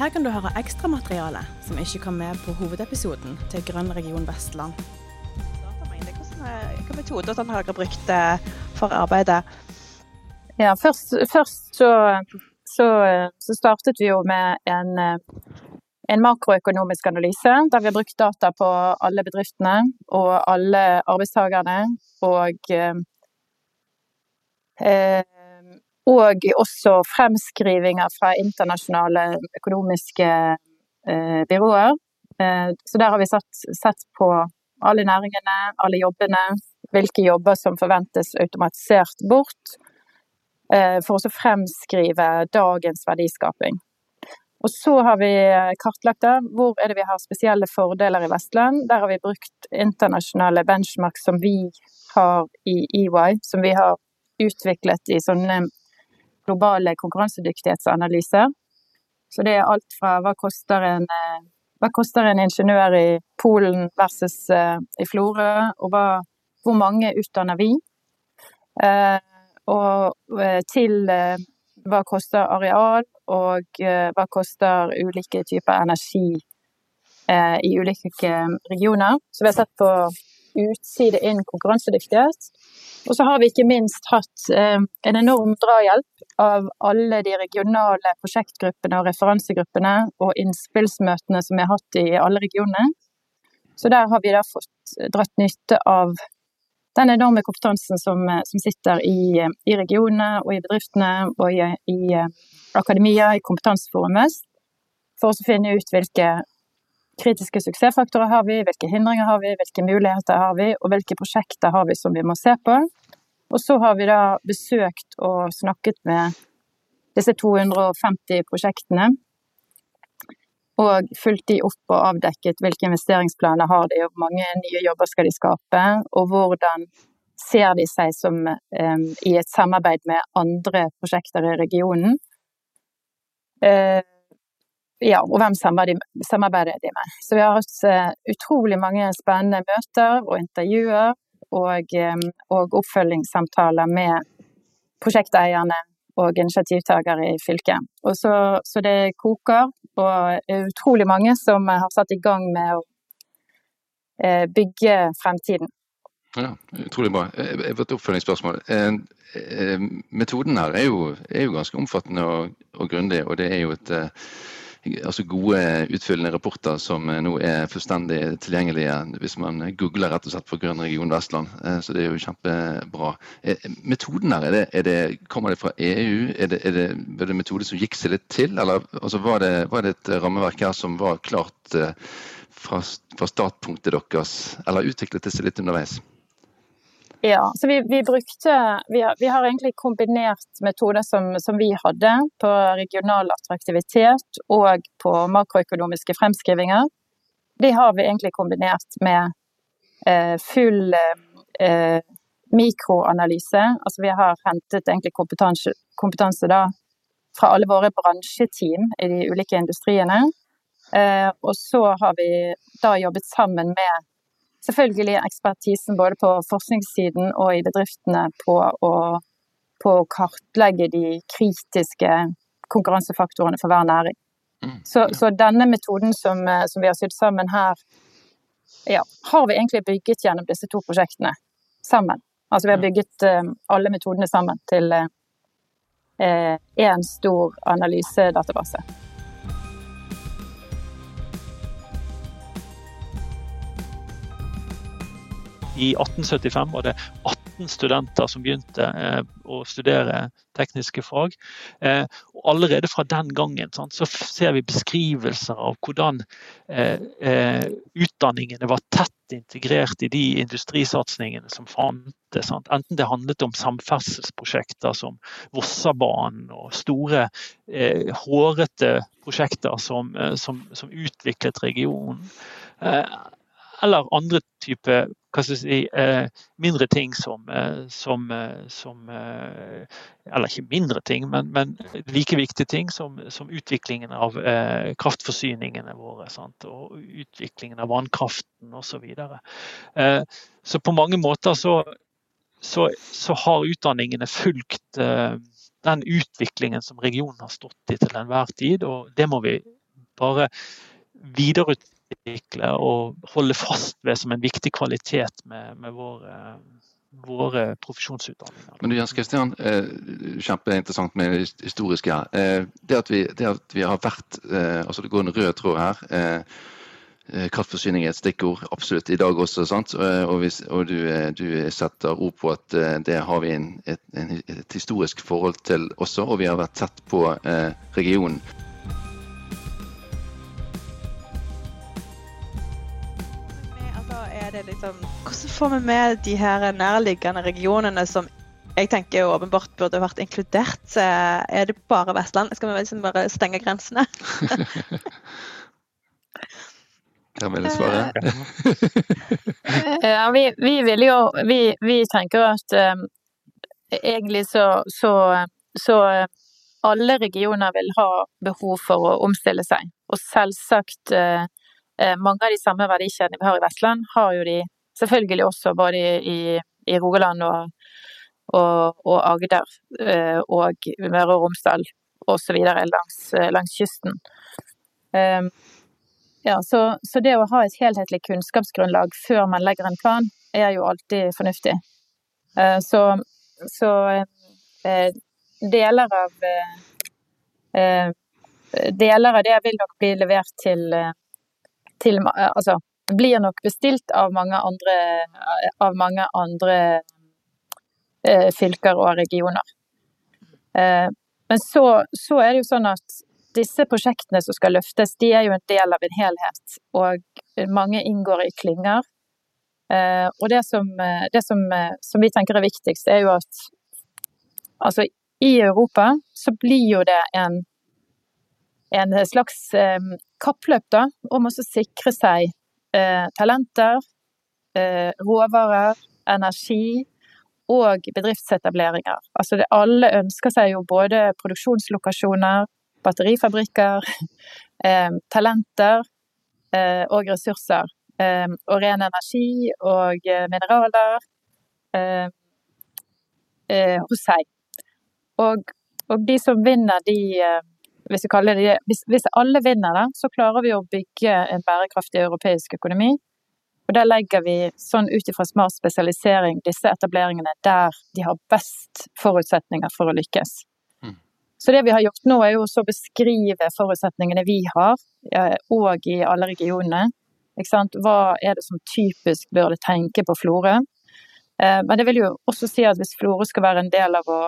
Her kan du høre ekstramateriale som ikke kom med på hovedepisoden til Grønn region Vestland. Hvilke metoder har dere brukt for arbeidet? Ja, først, først så, så, så, startet vi jo med en, en, makroøkonomisk analyse, der vi har brukt data på alle bedriftene og alle arbeidstakerne. Og, eh, og også fremskrivinger fra internasjonale økonomiske eh, byråer. Eh, så der har vi satt, sett på alle næringene, alle jobbene, hvilke jobber som forventes automatisert bort Eh, for å fremskrive dagens verdiskaping. Og så har vi kartlagt det. Hvor er det vi har spesielle fordeler i Vestland? Der har vi brukt internasjonale benchmark som vi har i EY, som vi har utviklet i sånne globale konkurransedyktighetsanalyser. Så det er alt fra hva koster en, eh, hva koster en ingeniør i Polen versus uh, i Florø, og hva, hvor mange utdanner vi? Uh, og eh, til eh, hva koster areal, og eh, hva koster ulike typer energi i ulike regioner. Så vi har sett på utside inn konkurransedyktighet. Og så har vi ikke minst hatt en enorm drahjelp av alle de regionale prosjektgruppene og referansegruppene og innspillsmøtene som vi har hatt i alle regionene. Så der har vi da fått dratt nytte av den enorme kompetansen som, eh, som sitter i, i, regionene og i bedriftene og i, i eh, akademia, i Kompetanseforum Vest, for å finne ut hvilke kritiske suksessfaktorer har vi, hvilke hindringer har vi, hvilke muligheter har vi, og hvilke prosjekter har vi som vi må se på. Og så har vi da besøkt og snakket med disse 250 prosjektene og fulgt de opp og avdekket hvilke investeringsplaner har de, hvor mange nye jobber skal de skape, og hvordan ser de seg som um, i et samarbeid med andre prosjekter i regionen. Uh, ja, og hvem samarbeider de med. Så vi har hatt uh, utrolig mange spennende møter og intervjuer og, um, og oppfølgingssamtaler med prosjekteierne og initiativtakere i fylket. Og så, så, det koker, og utrolig mange som har satt i gang med å eh, bygge fremtiden. Ja, Utrolig bra. Jeg får et oppfølgingsspørsmål. Eh, metoden her er jo, er jo ganske omfattende og, og grundig, og det er jo et altså gode utfyllende rapporter som eh, nå er fullstendig tilgjengelige hvis man googler rett og slett for Grønn region Vestland. Eh, så det er jo kjempebra. Eh, metoden her, er det, er det, kommer det fra EU? Er det, er det, er det metode som gikk seg litt til, eller altså, var, det, var, det, et rammeverk her som var klart fra, fra startpunktet deres, eller utviklet det seg litt underveis? Ja, så vi, vi brukte vi har, vi har, egentlig kombinert metoder som, som, vi hadde på regional attraktivitet og på makroøkonomiske fremskrivinger. De har vi egentlig kombinert med eh, full eh, mikroanalyse. Altså vi har hentet egentlig kompetanse, kompetanse da, fra alle våre bransjeteam i de ulike industriene. Eh, og så har vi da jobbet sammen med selvfølgelig ekspertisen både på forskningssiden og i bedriftene på å, på å kartlegge de kritiske konkurransefaktorene for hver næring. Mm, så, så, denne metoden som, eh, som, vi har sydd sammen her, ja, har vi egentlig bygget gjennom disse to prosjektene sammen. Altså vi har bygget um, alle metodene sammen til én uh, stor analysedatabase. I 1875 var det 18 studenter som begynte eh, å studere tekniske fag. Eh, og allerede fra den gangen så ser vi beskrivelser av hvordan eh, utdanningene var tett integrert i de industrisatsingene som fantes. Enten det handlet om samferdselsprosjekter som Vossabanen og store, hårete prosjekter som, som, som utviklet regionen eller andre typer si, eh, mindre ting som, eh, som, eh, som, Eller ikke mindre ting, men, men like viktige ting som, som utviklingen av kraftforsyningene våre. Sant? Og utviklingen av vannkraften osv. Så, videre. så på mange måter så, så, så har utdanningene fulgt den utviklingen som regionen har stått i til enhver tid, og det må vi bare videreutvikle og holde fast ved som en viktig kvalitet med, med våre, våre profesjonsutdanninger. Men du Jens Kristian, eh, kjempeinteressant med det historiske her. Eh, det at vi, det at vi har vært eh, altså Det går en rød tråd her. Kraftforsyning er et stikkord absolutt i dag også. sant? Og, hvis, og du, du, setter ord på at det har vi en, et, et, historisk forhold til også, og vi har vært tett på regionen. Er det liksom Hvordan får vi med de her nærliggende regionene som jeg tenker åpenbart burde vært inkludert? Er det bare Vestland? Skal vi liksom bare stenge grensene? Hva vil svare? ja, vi, vi, vil jo Vi, vi tenker at um, egentlig så, så, så alle regioner vil ha behov for å omstille seg. Og selvsagt uh, Eh, mange av de samme verdikjedene vi har i Vestland, har jo de selvfølgelig også både i, i Rogaland og, og, og Agder eh, og Møre og Romsdal osv. Langs, eh, langs kysten. Ehm, ja, så, så, det å ha et helhetlig kunnskapsgrunnlag før man legger en plan, er jo alltid fornuftig. Så, så deler av Deler av det vil nok bli levert til til eh, Altså blir nok bestilt av mange andre, av mange andre eh, fylker og regioner. Eh, men så, så, er det jo sånn at disse prosjektene som skal løftes, de er jo en del av en helhet. Og mange inngår i klynger. Eh, og det, som, det som, som, vi tenker er viktigst, er jo at altså i Europa så blir jo det en, en slags eh, kappløp da, om å sikre seg eh, talenter, eh, råvarer, energi og bedriftsetableringer. Altså det, alle ønsker seg jo både produksjonslokasjoner, batterifabrikker, eh, talenter eh, og ressurser. Eh, og ren energi og eh, mineraler hos seg. Og, og, de som vinner de hvis, det, hvis, hvis, alle vinner da, så klarer vi å bygge en bærekraftig europeisk økonomi. Og der legger vi, sånn ut ifra smart spesialisering, disse etableringene der de har best forutsetninger for å lykkes. Mm. Så det vi har gjort nå, er jo å beskrive forutsetningene vi har, og i alle regionene. Hva er det som typisk burde tenke på Florø? Eh, men det vil jo også si at hvis Florø skal være en del av å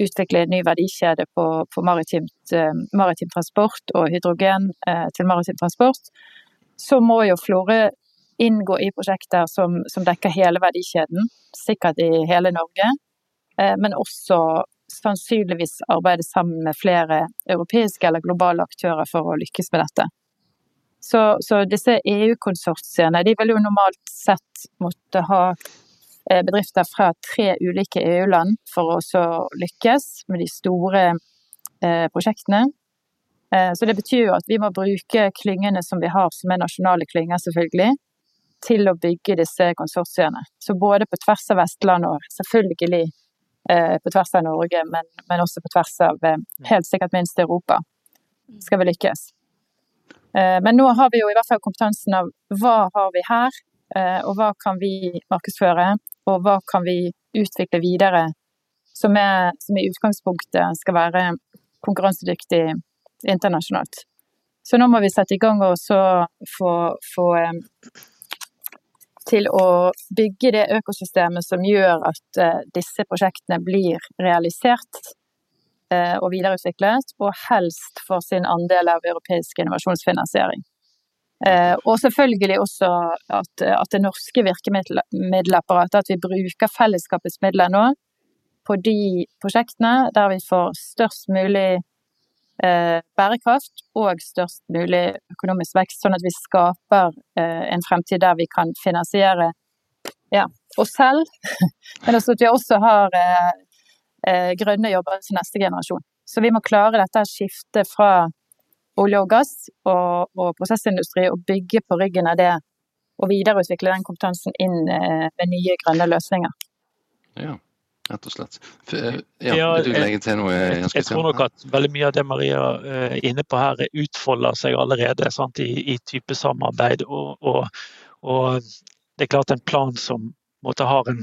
utvikle ny verdikjede på, på maritimt, eh, maritim transport og hydrogen eh, til maritim transport, så må jo Florø inngå i prosjekter som, som, dekker hele verdikjeden, sikkert i hele Norge, eh, men også sannsynligvis arbeide sammen med flere europeiske eller globale aktører for å lykkes med dette. Så, så disse EU-konsortiene de vil jo normalt sett måtte ha bedrifter fra tre ulike EU-land for å lykkes med de store eh, prosjektene. Eh, så det betyr jo at vi må bruke klyngene som vi har, som er nasjonale klynger, selvfølgelig, til å bygge disse konsortiene. Så både på tvers av Vestland og selvfølgelig på tvers av Norge, men, men også på tvers av helt sikkert minst Europa, skal vi lykkes. Men nå har vi jo i hvert fall kompetansen av hva har vi her, og hva kan vi markedsføre, og hva kan vi utvikle videre som, er, som i utgangspunktet skal være konkurransedyktig internasjonalt. Så nå må vi sette i gang og få, få til å bygge det økosystemet som gjør at uh, disse prosjektene blir realisert uh, og videreutviklet, og helst får sin andel av europeisk innovasjonsfinansiering. Eh, og selvfølgelig også at, at det norske virkemiddelapparatet, at vi bruker fellesskapets midler nå på de prosjektene der vi får størst mulig eh, bærekraft og størst mulig økonomisk vekst, sånn at vi skaper eh, en fremtid der vi kan finansiere ja, oss selv, men også at vi også har grønne jobber til neste generasjon. Så vi må klare dette skiftet fra olje og gass og, og, prosessindustri og bygge på ryggen av det og videreutvikle den kompetansen inn eh, med nye grønne løsninger. Ja. rett og slett. For, ja, vil du legge til noe? Jeg, jeg tror nok at veldig mye av det Maria er inne på her, utfolder seg allerede sant, i, i type samarbeid. Og, og, og, det er klart en plan som måtte har en,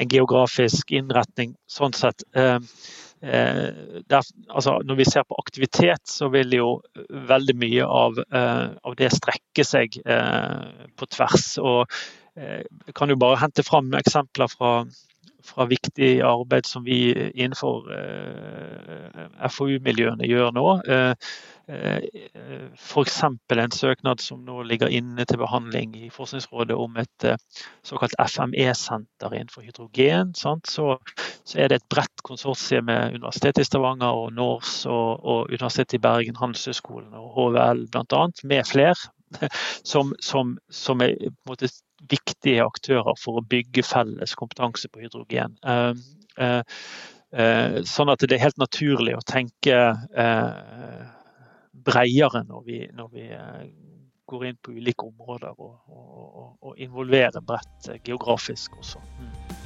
en geografisk innretning sånn sett. Eh, Eh, der, altså, når vi ser på aktivitet, så vil jo veldig mye av, eh, av det strekke seg eh, på tvers. Og jeg kan jo bare hente fram eksempler fra, fra viktig arbeid som vi innenfor FoU-miljøene gjør nå. Eh, F.eks. en søknad som nå ligger inne til behandling i Forskningsrådet om et eh, såkalt FME-senter innenfor hydrogen. Så, så, er det et bredt konsortium med Universitetet i Stavanger og NORS og, og Universitetet i Bergen, Handelshøyskolen og HVL bl.a. med flere. Som, som, som er måte, viktige aktører for å bygge felles kompetanse på hydrogen. Uh, uh, sånn at det er helt naturlig å tenke uh, bredere når vi, når vi eh, går inn på ulike områder og, og, og involverer bredt eh, geografisk også. Mm.